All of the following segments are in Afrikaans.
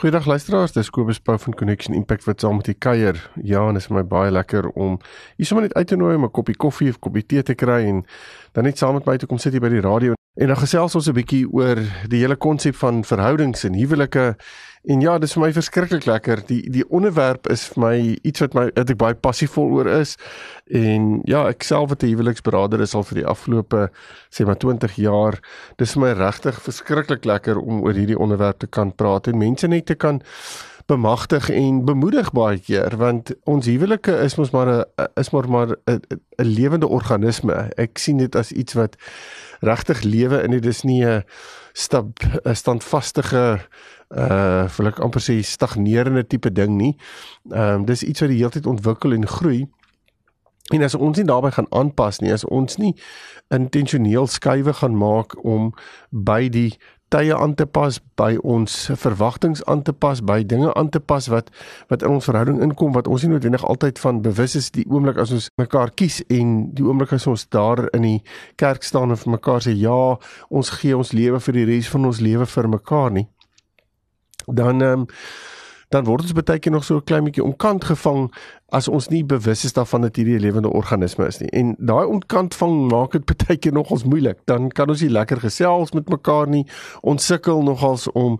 Goeiedag luisteraars, dis Kobus Pau van Connection Impact wat saam met die kuier. Ja, en dit is my baie lekker om hier sommer net uit te nooi om 'n koppie koffie of koppie tee te kry en dan net saam met my te kom sit hier by die radio en dan gesels ons 'n bietjie oor die hele konsep van verhoudings en huwelike En ja, dis vir my verskriklik lekker. Die die onderwerp is vir my iets wat my wat ek baie passievol oor is. En ja, ek self wat 'n huweliksberader is al vir die afgelope sê maar 20 jaar. Dis vir my regtig verskriklik lekker om oor hierdie onderwerp te kan praat en mense net te kan bemagtig en bemoedig baie keer want ons huwelike is mos maar 'n is maar maar 'n 'n lewende organisme. Ek sien dit as iets wat regtig lewe en dit is nie 'n stap 'n standvastige uh wil ek amper sê stagnerende tipe ding nie. Ehm um, dis iets wat die hele tyd ontwikkel en groei. En as ons nie daarbey gaan aanpas nie, as ons nie intentioneel skuwe gaan maak om by die tye aan te pas, by ons verwagtinge aan te pas, by dinge aan te pas wat wat in ons verhouding inkom wat ons nie noodwendig altyd van bewus is die oomblik as ons mekaar kies en die oomblik as ons daar in die kerk staan en vir mekaar sê ja, ons gee ons lewe vir die res van ons lewe vir mekaar nie dan ehm um, dan word ons baie keer nog so 'n klein bietjie omkant gevang as ons nie bewus is daarvan dat hierdie 'n lewende organisme is nie. En daai omkant vang maak dit baie keer nog ons moeilik. Dan kan ons nie lekker gesels met mekaar nie. Ons sukkel nogals om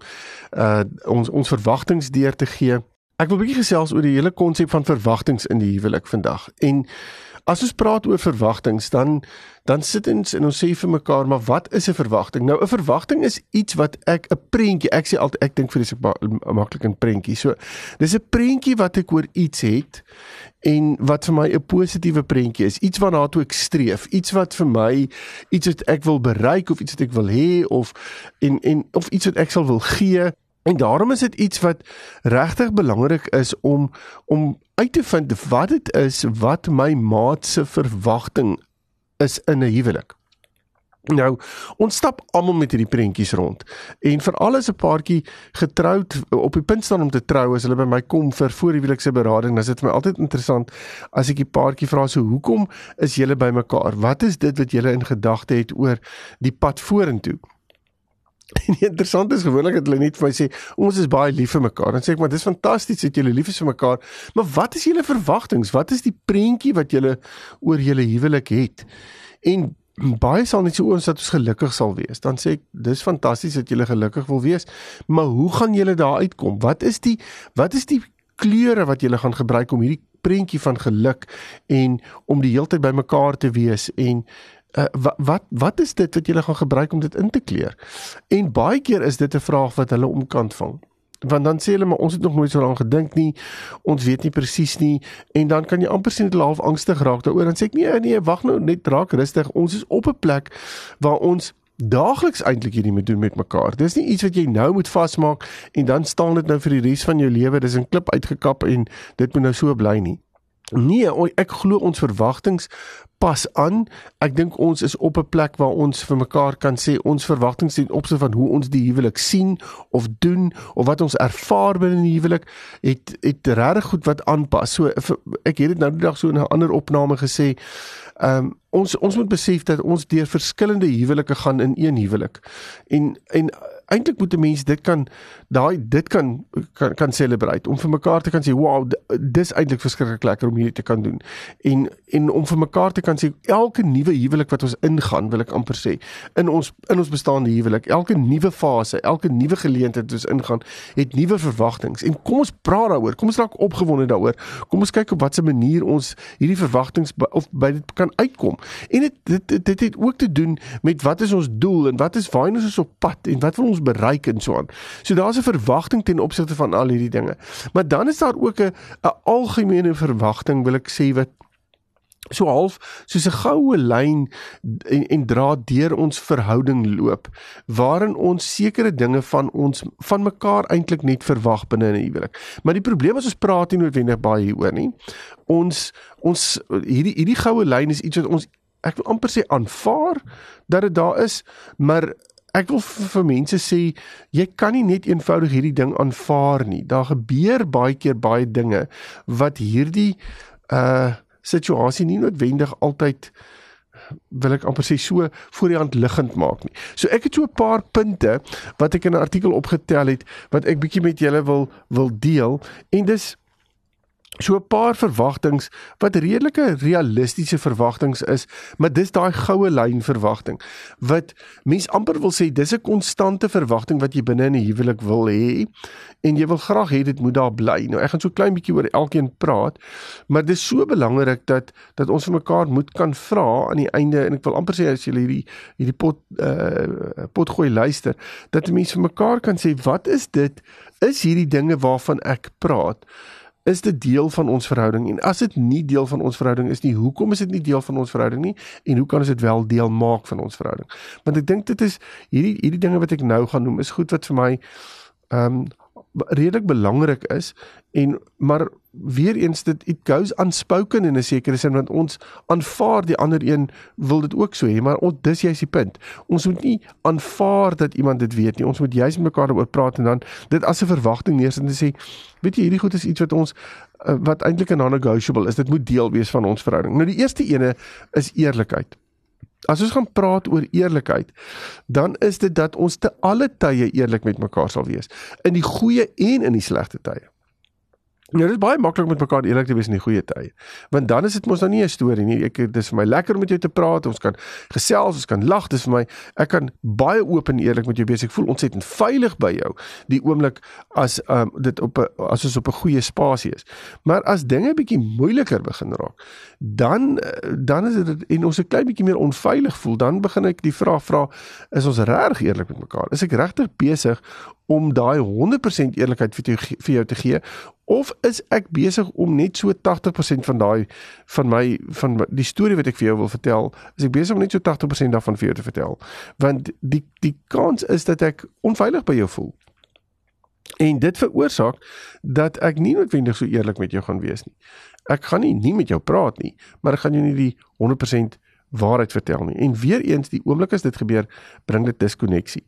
uh ons ons verwagtinge deur te gee. Ek wil 'n bietjie gesels oor die hele konsep van verwagtinge in die huwelik vandag. En As ons praat oor verwagtinge, dan dan sit ons en ons sê vir mekaar, maar wat is 'n verwagting? Nou 'n verwagting is iets wat ek 'n prentjie, ek sê altyd ek dink vir dis maklik 'n prentjie. So dis 'n prentjie wat ek oor iets het en wat vir my 'n positiewe prentjie is, iets waarna toe ek streef, iets wat vir my iets wat ek wil bereik of iets wat ek wil hê of en en of iets wat ek sal wil gee. En daarom is dit iets wat regtig belangrik is om om uit te vind wat dit is wat my maat se verwagting is in 'n huwelik. Nou, ons stap almal met hierdie prentjies rond. En veral as 'n paartjie getroud op die punt staan om te trou, as hulle by my kom vir voorhuwelikse berading, dan is dit vir my altyd interessant as ek die paartjie vra so, "Hoekom is julle by mekaar? Wat is dit wat julle in gedagte het oor die pad vorentoe?" En interessant is gewoonlik dat hulle net vir my sê ons is baie lief vir mekaar. Dan sê ek maar dis fantasties dat julle lief is vir mekaar. Maar wat is julle verwagtinge? Wat is die prentjie wat julle oor julle huwelik het? En baie sal net so ons dat ons gelukkig sal wees. Dan sê ek dis fantasties dat julle gelukkig wil wees. Maar hoe gaan julle daar uitkom? Wat is die wat is die kleure wat julle gaan gebruik om hierdie prentjie van geluk en om die heeltyd by mekaar te wees en uh, wat wat wat is dit wat jy gaan gebruik om dit in te kleur? En baie keer is dit 'n vraag wat hulle omkant vang. Want dan sê hulle maar ons het nog nooit so lank gedink nie. Ons weet nie presies nie en dan kan jy amper sien dit half angstig raak daaroor en sê ek nee nee wag nou net raak rustig. Ons is op 'n plek waar ons daagliks eintlik hierdie moet doen met mekaar. Dis nie iets wat jy nou moet vasmaak en dan staan dit nou vir die res van jou lewe. Dis 'n klip uitgekap en dit moet nou so bly nie. Nee, ek glo ons verwagtinge pas aan. Ek dink ons is op 'n plek waar ons vir mekaar kan sê ons verwagtinge ten opsigte van hoe ons die huwelik sien of doen of wat ons ervaar binne die huwelik het het regtig goed wat aanpas. So ek het dit nou die dag so in 'n ander opname gesê. Ehm um, ons ons moet besef dat ons deur verskillende huwelike gaan in een huwelik. En en eintlik moet 'n mens dit kan daai dit kan kan kan celebrate. Om vir mekaar te kan sê wow dis eintlik verskriklik lekker om hierdie te kan doen. En en om vir mekaar te kan sê elke nuwe huwelik wat ons ingaan wil ek amper sê in ons in ons bestaande huwelik elke nuwe fase elke nuwe geleentheid wat ons ingaan het nuwe verwagtinge en kom ons praat daaroor kom ons raak opgewonde daaroor kom ons kyk op watter manier ons hierdie verwagtinge of by dit kan uitkom. En dit dit dit het ook te doen met wat is ons doel en wat is waarheen ons op pad en wat wil ons bereik en so aan. So daar's 'n verwagting ten opsigte van al hierdie dinge. Maar dan is daar ook 'n 'n algemene verwagting wil ek sê wat so half soos 'n goue lyn en, en dra deur ons verhouding loop waarin ons sekere dinge van ons van mekaar eintlik net verwag binne 'n huwelik. Maar die probleem is ons praat nie noodwendig baie hieroor nie. Ons ons hierdie hierdie goue lyn is iets wat ons ek wil amper sê aanvaar dat dit daar is, maar ek wil vir mense sê jy kan nie net eenvoudig hierdie ding aanvaar nie. Daar gebeur baie keer baie dinge wat hierdie uh situasie nie noodwendig altyd wil ek amper sê so voor die hand liggend maak nie. So ek het so 'n paar punte wat ek in 'n artikel opgetel het wat ek bietjie met julle wil wil deel en dis so 'n paar verwagtinge wat redelike realistiese verwagtinge is, maar dis daai goue lyn verwagting wat mens amper wil sê dis 'n konstante verwagting wat jy binne in 'n huwelik wil hê en jy wil graag hê dit moet daar bly. Nou ek gaan so klein bietjie oor elkeen praat, maar dis so belangrik dat dat ons vir mekaar moet kan vra aan die einde en ek wil amper sê as jy hierdie hierdie pot uh pot gooi luister, dat mense vir mekaar kan sê wat is dit? Is hierdie dinge waarvan ek praat? Is dit deel van ons verhouding en as dit nie deel van ons verhouding is nie, hoekom is dit nie deel van ons verhouding nie en hoe kan ons dit wel deel maak van ons verhouding? Want ek dink dit is hierdie hierdie dinge wat ek nou gaan noem is goed wat vir my ehm um, redelik belangrik is en maar weer eens dit it goes unspoken in 'n sekere sin want ons aanvaar die ander een wil dit ook so hê maar ons dis jy's die punt. Ons moet nie aanvaar dat iemand dit weet nie. Ons moet juist met mekaar daaroor praat en dan dit as 'n verwagting neersit en sê weet jy hierdie goed is iets wat ons uh, wat eintlik 'n non-negotiable is. Dit moet deel wees van ons verhouding. Nou die eerste ene is eerlikheid As ons gaan praat oor eerlikheid, dan is dit dat ons te alle tye eerlik met mekaar sal wees, in die goeie en in die slegte tye. Ja, dit is baie maklik met mekaar eerlik te wees in die goeie tye. Want dan is dit mos nou nie 'n storie nie. Ek dis vir my lekker om met jou te praat. Ons kan gesels, ons kan lag. Dis vir my ek kan baie oop en eerlik met jou wees. Ek voel ontsettend veilig by jou die oomblik as um, dit op 'n as ons op 'n goeie spasie is. Maar as dinge bietjie moeiliker begin raak, dan dan is dit en ons 'n klein bietjie meer onveilig voel, dan begin ek die vraag vra, is ons reg eerlik met mekaar? Is ek regtig besig om daai 100% eerlikheid vir jou vir jou te gee of is ek besig om net so 80% van daai van my van die storie wat ek vir jou wil vertel is ek besig om net so 80% daarvan vir jou te vertel. Want die die kans is dat ek onveilig by jou voel. En dit veroorsaak dat ek nie noodwendig so eerlik met jou gaan wees nie. Ek gaan nie nie met jou praat nie maar ek gaan jou nie die 100% waarheid vertel nie en weer eens die oomblik as dit gebeur bring dit diskonneksie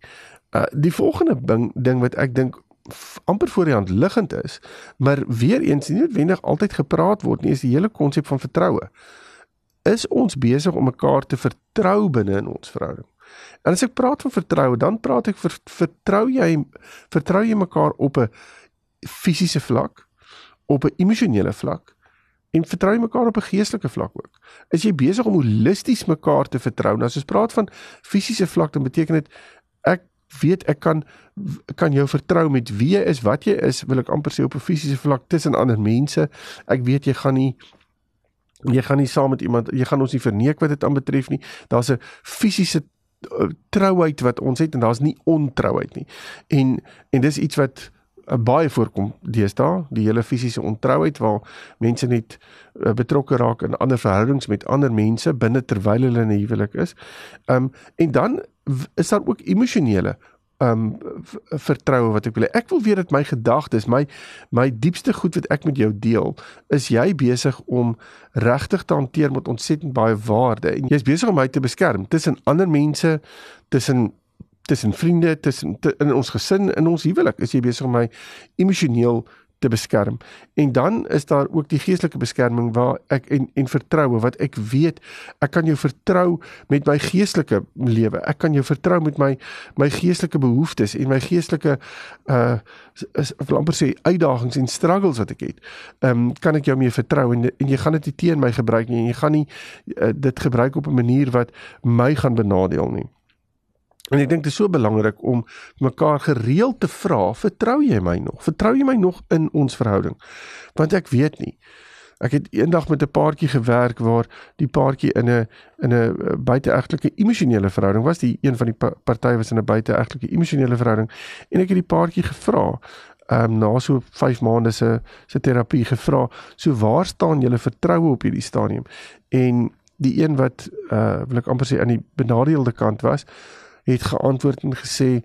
Uh die volgende ding ding wat ek dink amper voor die hand liggend is, maar weer eens nie noodwendig altyd gepraat word nie, is die hele konsep van vertroue. Is ons besig om mekaar te vertrou binne in ons verhouding? En as ek praat van vertroue, dan praat ek vir vertrou jy vertrou jy mekaar op 'n fisiese vlak, op 'n emosionele vlak en vertrou mekaar op 'n geestelike vlak ook. Is jy besig om holisties mekaar te vertrou? Nou as ons praat van fisiese vlak, dan beteken dit ek weet ek kan kan jou vertrou met wie jy is, wat jy is, wil ek amper sê op 'n fisiese vlak tussen ander mense. Ek weet jy gaan nie jy gaan nie saam met iemand, jy gaan ons nie verneek wat dit aanbetref nie. Daar's 'n fisiese uh, trouheid wat ons het en daar's nie ontrouheid nie. En en dis iets wat uh, baie voorkom deesdae, die hele fisiese ontrouheid waar mense net uh, betrokke raak in ander verhoudings met ander mense binne terwyl hulle in 'n huwelik is. Um en dan is daar ook emosionele um vertroue wat ek wil. Ek wil weet dat my gedagtes, my my diepste goed wat ek met jou deel, is jy besig om regtig te hanteer met ontsettend baie waarde en jy's besig om my te beskerm tussen ander mense, tussen tussen vriende, tussen in ons gesin, in ons huwelik. Is jy besig om my emosioneel te beskerm. En dan is daar ook die geestelike beskerming waar ek en en vertroue wat ek weet ek kan jou vertrou met my geestelike lewe. Ek kan jou vertrou met my my geestelike behoeftes en my geestelike uh is wil amper sê uitdagings en struggles wat ek het. Ehm um, kan ek jou mee vertrou en en jy gaan dit nie teen my gebruik nie jy gaan nie uh, dit gebruik op 'n manier wat my gaan benadeel nie. En ek dink dit is so belangrik om mekaar gereeld te vra, vertrou jy my nog? Vertrou jy my nog in ons verhouding? Want ek weet nie. Ek het eendag met 'n paartjie gewerk waar die paartjie in 'n in 'n buiteegtelike emosionele verhouding was. Die een van die partye was in 'n buiteegtelike emosionele verhouding en ek het die paartjie gevra, um, na so 5 maande se se terapie gevra, so waar staan julle vertroue op hierdie stadium? En die een wat uh wil ek amper sê aan die benadeelde kant was, het geantwoord en gesê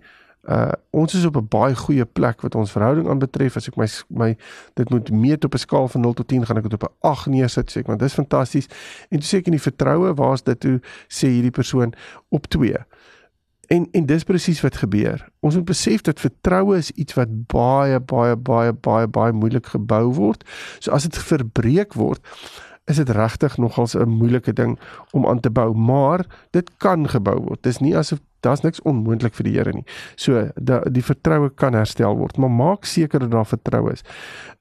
uh ons is op 'n baie goeie plek wat ons verhouding aanbetref. As ek my my dit moet meet op 'n skaal van 0 tot 10 gaan ek dit op 'n 8 neersit. Sê ek want dis fantasties en toe sê ek in die vertroue waar's dit? Toe sê hierdie persoon op 2 en en dis presies wat gebeur. Ons moet besef dat vertroue is iets wat baie baie baie baie baie moeilik gebou word. So as dit verbreek word is dit regtig nogals 'n moeilike ding om aan te bou, maar dit kan gebou word. Dis nie asof daar's niks onmoontlik vir die Here nie. So die die vertroue kan herstel word, maar maak seker dat daar vertroue is.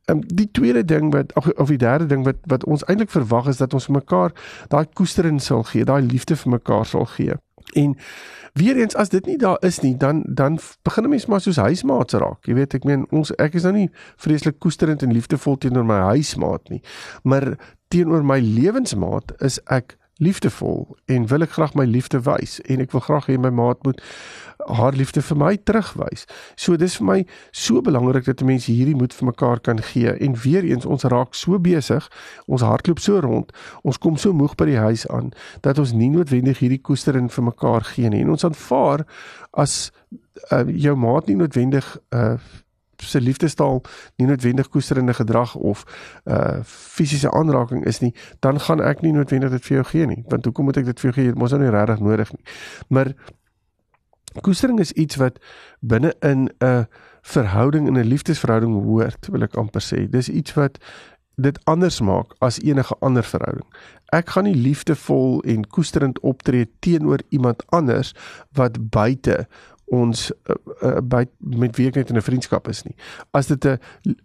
Um, die tweede ding wat of, of die derde ding wat wat ons eintlik verwag is dat ons mekaar daai koestering sal gee, daai liefde vir mekaar sal gee. En weer eens as dit nie daar is nie, dan dan begin 'n mens maar soos huismaats raak. Jy weet, ek meen ons ek is nou nie vreeslik koesterend en liefdevol teenoor my huismaat nie, maar teenoor my lewensmaat is ek liefdevol en wil ek graag my liefde wys en ek wil graag hê my maat moet haar liefde vir my terugwys. So dis vir my so belangrik dat mense hierdie moed vir mekaar kan gee en weer eens ons raak so besig, ons hardloop so rond, ons kom so moeg by die huis aan dat ons nie noodwendig hierdie koestering vir mekaar gee nie. En ons aanvaar as uh, jou maat nie noodwendig uh se liefdestaal nie noodwendig koesterende gedrag of uh fisiese aanraking is nie, dan gaan ek nie noodwendig dit vir jou gee nie. Want hoekom moet ek dit vir jou gee? Dit mos nou nie regtig nodig nie. Maar koestering is iets wat binne in 'n verhouding in 'n liefdesverhouding hoort, wil ek amper sê. Dis iets wat dit anders maak as enige ander verhouding. Ek gaan nie liefdevol en koesterend optree teenoor iemand anders wat buite ons uh, by met wie ek net in 'n vriendskap is nie. As dit 'n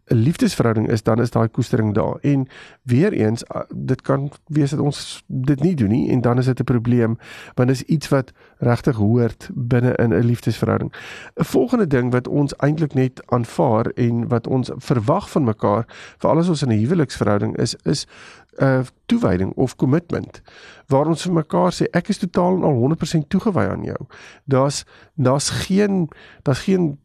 liefdesverhouding is, dan is daai koestering daar. En weer eens, uh, dit kan wees dat ons dit nie doen nie en dan is dit 'n probleem want dit is iets wat regtig hoort binne in 'n liefdesverhouding. 'n Volgende ding wat ons eintlik net aanvaar en wat ons verwag van mekaar, veral as ons in 'n huweliksverhouding is, is 'n uh, toewyding of commitment waar ons vir mekaar sê ek is totaal en al 100% toegewy aan jou. Daar's daar's geen daar's geen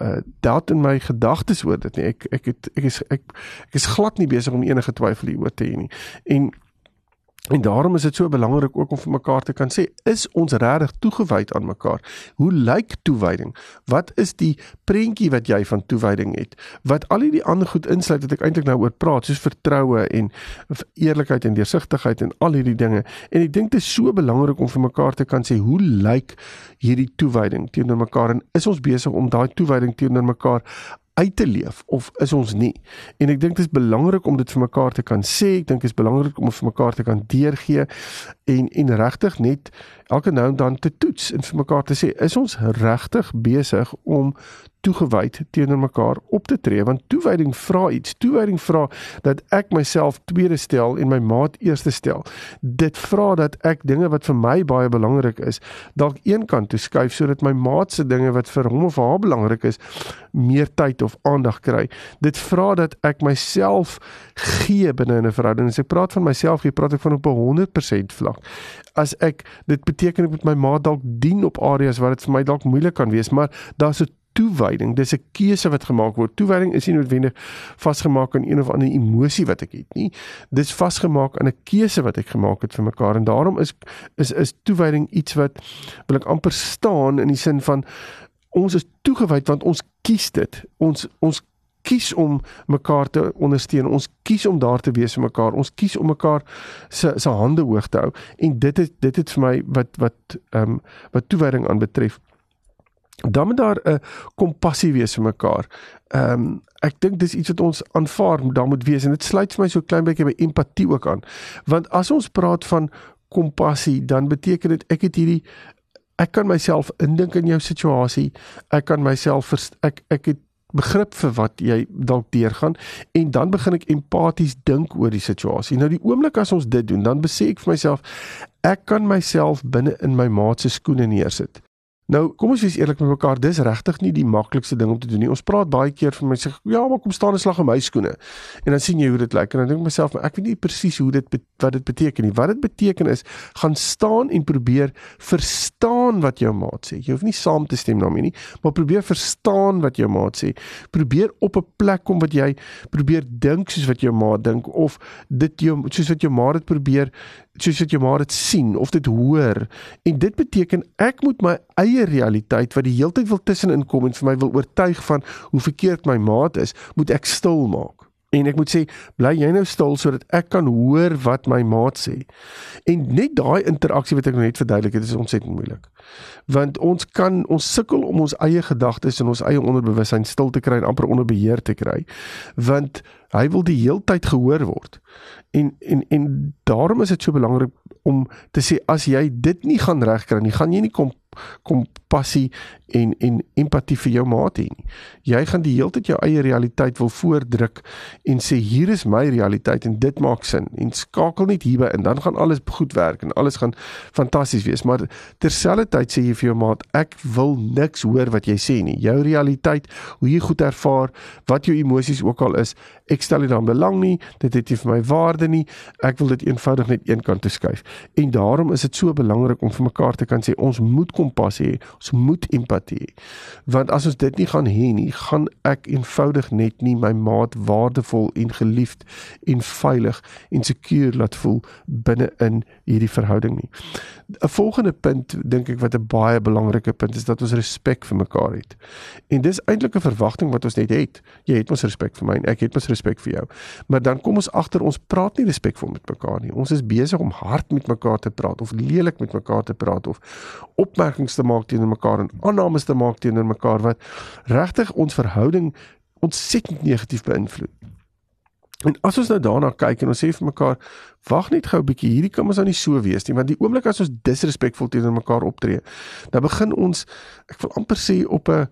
uh doubt in my gedagtes oor dit nie. Ek ek het ek is ek ek is glad nie besig om enige twyfel hieroor te hê nie. En En daarom is dit so belangrik ook om vir mekaar te kan sê, is ons regtig toegewyd aan mekaar? Hoe lyk toewyding? Wat is die prentjie wat jy van toewyding het? Wat al hierdie ander goed insluit wat ek eintlik nou oor praat, soos vertroue en eerlikheid en deursigtigheid en al hierdie dinge. En ek dink dit is so belangrik om vir mekaar te kan sê, hoe lyk hierdie toewyding teenoor mekaar en is ons besig om daai toewyding teenoor mekaar uit te leef of is ons nie? En ek dink dit is belangrik om dit vir mekaar te kan sê. Ek dink dit is belangrik om vir mekaar te kan deurgee en en regtig net elke nou en dan te toets en vir mekaar te sê, is ons regtig besig om toegewyd teenoor mekaar op te tree? Want toewyding vra iets. Toewyding vra dat ek myself tweede stel en my maat eerste stel. Dit vra dat ek dinge wat vir my baie belangrik is dalk een kant toe skuif sodat my maat se dinge wat vir hom of haar belangrik is meer tyd of aandag kry. Dit vra dat ek myself gee binne 'n verhouding. As ek praat van myself gee praat ek van op 'n 100% vlak. As ek dit beteken ek moet my maat dalk dien op areas waar dit vir my dalk moeilik kan wees maar daar's 'n toewyding. Dis 'n keuse wat gemaak word. Toewyding is nie noodwendig vasgemaak aan een of ander emosie wat ek het nie. Dis vasgemaak aan 'n keuse wat ek gemaak het vir mekaar en daarom is is is toewyding iets wat wil ek amper staan in die sin van ons is toegewyd want ons kies dit. Ons ons kies om mekaar te ondersteun. Ons kies om daar te wees vir mekaar. Ons kies om mekaar se se hande hoog te hou. En dit is dit het vir my wat wat ehm um, wat toewyding aanbetref dan moet daar 'n kompassie wees vir mekaar. Ehm um, ek dink dis iets wat ons aanvaar moet daar moet wees en dit sluit vir my so klein bietjie by empatie ook aan. Want as ons praat van kompassie, dan beteken dit ek het hierdie ek kan myself indink in jou situasie. Ek kan myself ek ek het begrip vir wat jy dalk deurgaan en dan begin ek empaties dink oor die situasie. Nou die oomblik as ons dit doen, dan besef ek vir myself ek kan myself binne in my maat se skoene neersit. Nou, kom ons wees eerlik met mekaar, dis regtig nie die maklikste ding om te doen nie. Ons praat baie keer vir my sê, "Ja, maar kom staan en slag in my skoene." En dan sien jy hoe dit lyk en dan dink ek myself, "Maar ek weet nie presies hoe dit wat dit beteken nie. Wat dit beteken is, gaan staan en probeer verstaan wat jou maat sê. Jy hoef nie saam te stem daarmee nie, maar probeer verstaan wat jou maat sê. Probeer op 'n plek kom wat jy probeer dink soos wat jou maat dink of dit jou soos wat jou maat dit probeer soos wat jou maar dit sien of dit hoor. En dit beteken ek moet my eie realiteit wat die heeltyd wil tussenin kom en vir my wil oortuig van hoe verkeerd my maat is moet ek stil maak. En ek moet sê bly jy nou stil sodat ek kan hoor wat my maat sê. En net daai interaksie wat ek nou net verduidelik het is ontsettend moeilik. Want ons kan ons sukkel om ons eie gedagtes en ons eie onderbewussyn stil te kry en amper onder beheer te kry. Want Hy wil die heeltyd gehoor word. En en en daarom is dit so belangrik om te sê as jy dit nie gaan regkry nie, gaan jy nie kom kompassie en en empatie vir jou maat hê nie. Jy gaan die hele tyd jou eie realiteit wil voordruk en sê hier is my realiteit en dit maak sin en skakel net hierby en dan gaan alles goed werk en alles gaan fantasties wees. Maar terselfdertyd sê jy vir jou maat ek wil niks hoor wat jy sê nie. Jou realiteit, hoe jy goed ervaar, wat jou emosies ook al is, ek stel dit dan belang nie. Dit het nie vir my waarde nie. Ek wil dit eenvoudig net een kant toe skuif. En daarom is dit so belangrik om vir mekaar te kan sê ons moet kompassie hê. Ons moet empatie hê. Want as ons dit nie gaan hê nie, gaan ek eenvoudig net nie my maat waardevol en geliefd en veilig en seker laat voel binne in hierdie verhouding nie. 'n Volgende punt dink ek wat 'n baie belangrike punt is dat ons respek vir mekaar het. En dis eintlik 'n verwagting wat ons net het. Jy het mos respek vir my en ek het mos respek vir jou. Maar dan kom ons agter ons praat nie respekvol met mekaar nie. Ons is besig om hard met mekaar te praat of lelik met mekaar te praat of opmerkings te maak teenoor mekaar en aannames te maak teenoor mekaar wat regtig ons verhouding ontsettend negatief beïnvloed. En as ons nou daarna kyk en ons sê vir mekaar, wag net gou 'n bietjie, hierdie kan ons nou nie so wees nie, want die oomblik as ons disrespekvol teenoor mekaar optree, dan begin ons ek wil amper sê op 'n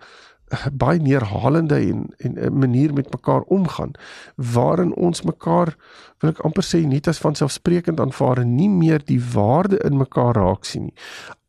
baie neerhalende en en 'n manier met mekaar omgaan waarin ons mekaar wil ek amper sê net as van selfsprekend aanvaar en nie meer die waarde in mekaar raak sien nie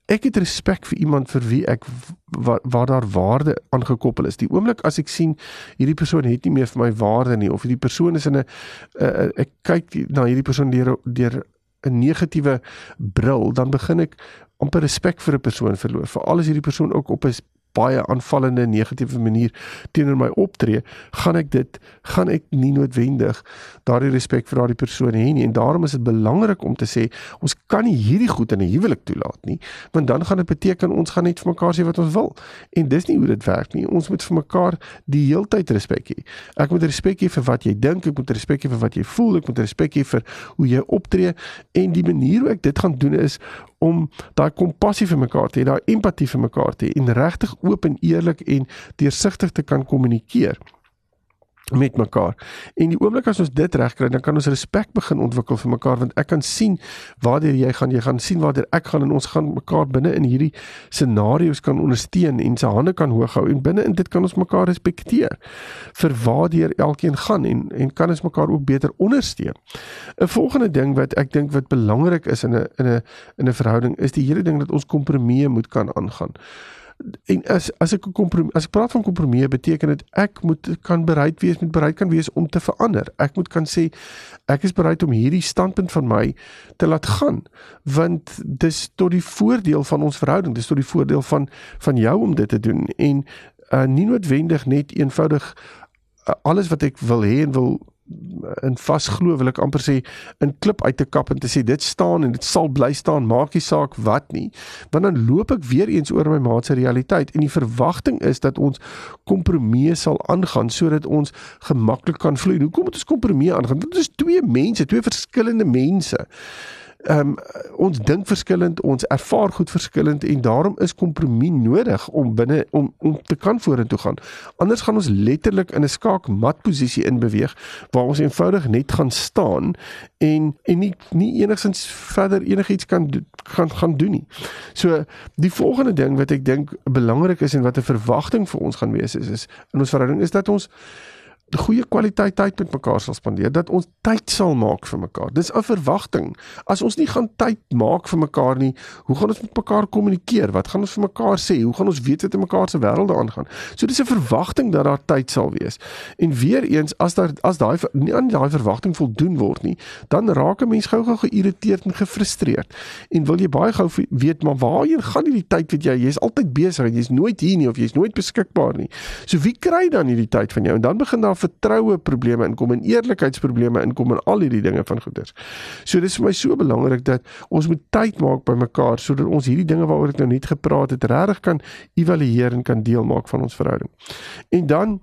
ek het respek vir iemand vir wie ek waar, waar daar waarde aangekoppel is. Die oomblik as ek sien hierdie persoon het nie meer vir my waarde nie of hierdie persoon is in 'n uh, uh, ek kyk na hierdie persoon deur deur 'n negatiewe bril, dan begin ek amper respek vir 'n persoon verloor. Veral as hierdie persoon ook op 'n baie aanvallende negatiewe manier teenoor my optree, gaan ek dit gaan ek nie noodwendig daardie respek vir daardie persoon hê nie. En daarom is dit belangrik om te sê ons kan nie hierdie goed in 'n huwelik toelaat nie want dan gaan dit beteken ons gaan net vir mekaar sê wat ons wil. En dis nie hoe dit werk nie. Ons moet vir mekaar die heeltyd respek hê. Ek moet respek hê vir wat jy dink ek moet respek hê vir wat jy voel ek moet respek hê vir hoe jy optree. En die manier hoe ek dit gaan doen is om daai kompassie vir mekaar te hê, daai empatie vir mekaar te hê en regtig oop en eerlik en deursigtig te kan kommunikeer met mekaar. En die oomblik as ons dit regkry, dan kan ons respek begin ontwikkel vir mekaar want ek kan sien waartoe jy gaan, jy gaan sien waartoe ek gaan en ons gaan mekaar binne in hierdie scenario's kan ondersteun en se hande kan hoog hou en binne in dit kan ons mekaar respekteer vir waartoe elkeen gaan en en kan ons mekaar ook beter ondersteun. 'n Volgende ding wat ek dink wat belangrik is in 'n in 'n in 'n verhouding is die hele ding dat ons kompromieë moet kan aangaan en as as ek 'n kompromie as ek praat van kompromie beteken dit ek moet kan bereid wees met bereid kan wees om te verander. Ek moet kan sê ek is bereid om hierdie standpunt van my te laat gaan want dis tot die voordeel van ons verhouding, dis tot die voordeel van van jou om dit te doen en uh, nie noodwendig net eenvoudig uh, alles wat ek wil hê en wil in vasglo wil ek amper sê in klip uit te kap en te sê dit staan en dit sal bly staan maak nie saak wat nie want dan loop ek weer eens oor my maat se realiteit en die verwagting is dat ons kompromie sal aangaan sodat ons gemaklik kan vloei. Hoekom moet ons kompromie aangaan? Dit is twee mense twee verskillende mense ehm um, ons dink verskillend, ons ervaar goed verskillend en daarom is kompromie nodig om binne om om te kan vorentoe gaan. Anders gaan ons letterlik in 'n skaakmat posisie inbeweeg waar ons eenvoudig net gaan staan en en nie nie enigsins verder enigiets kan gaan gaan doen nie. So die volgende ding wat ek dink belangrik is en wat 'n verwagting vir ons gaan wees is is in ons verhouding is dat ons goeie kwaliteit tyd met mekaar sal spandeer, dat ons tyd sal maak vir mekaar. Dis 'n verwagting. As ons nie gaan tyd maak vir mekaar nie, hoe gaan ons met mekaar kommunikeer? Wat gaan ons vir mekaar sê? Hoe gaan ons weet wat in mekaar se wêrelde aangaan? So dis 'n verwagting dat daar tyd sal wees. En weer eens as daar as daai nie aan daai verwagting voldoen word nie, dan raak 'n mens gou-gou geïrriteerd en gefrustreerd. En wil jy baie gou weet maar waarheen gaan hierdie tyd wat jy jy's altyd besig en jy's nooit hier nie of jy's nooit beskikbaar nie. So wie kry dan hierdie tyd van jou? En dan begin daar vertroue probleme inkom en eerlikheidsprobleme inkom en al hierdie dinge van goeders. So dis vir my so belangrik dat ons moet tyd maak by mekaar sodat ons hierdie dinge waaroor ek nou net gepraat het regtig kan evalueer en kan deel maak van ons verhouding. En dan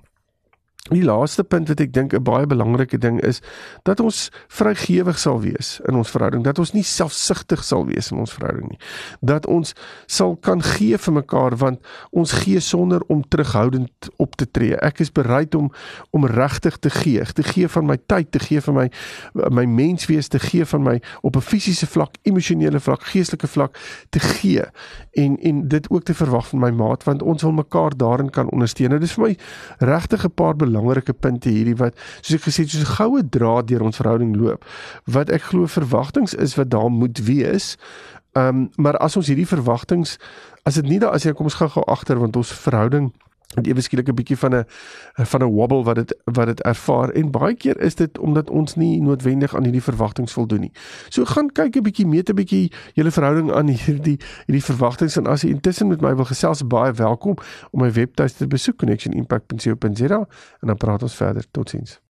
Die laaste punt wat ek dink 'n baie belangrike ding is dat ons vrygewig sal wees in ons verhouding, dat ons nie selfsugtig sal wees in ons verhouding nie. Dat ons sal kan gee vir mekaar want ons gee sonder om terughoudend op te tree. Ek is bereid om om regtig te gee, te gee van my tyd, te gee van my my menswees, te gee van my op 'n fisiese vlak, emosionele vlak, geestelike vlak te gee en en dit ook te verwag van my maat want ons wil mekaar daarin kan ondersteun. Dit is vir my regtig 'n paar belangrike punte hierdie wat soos ek gesê het soos 'n goue draad deur ons verhouding loop. Wat ek glo verwagtinge is wat daar moet wees. Ehm um, maar as ons hierdie verwagtinge as dit nie daar as jy kom ons gou-gou agter want ons verhouding en ewe skielik 'n bietjie van 'n van 'n wobble wat dit wat dit ervaar en baie keer is dit omdat ons nie noodwendig aan hierdie verwagtinge voldoen nie. So gaan kyk 'n bietjie meet 'n bietjie julle verhouding aan hierdie hierdie verwagtinge en as jy intussen met my wil gesels baie welkom om my webtuiste te besoek connectionimpact.co.za en dan praat ons verder. Totsiens.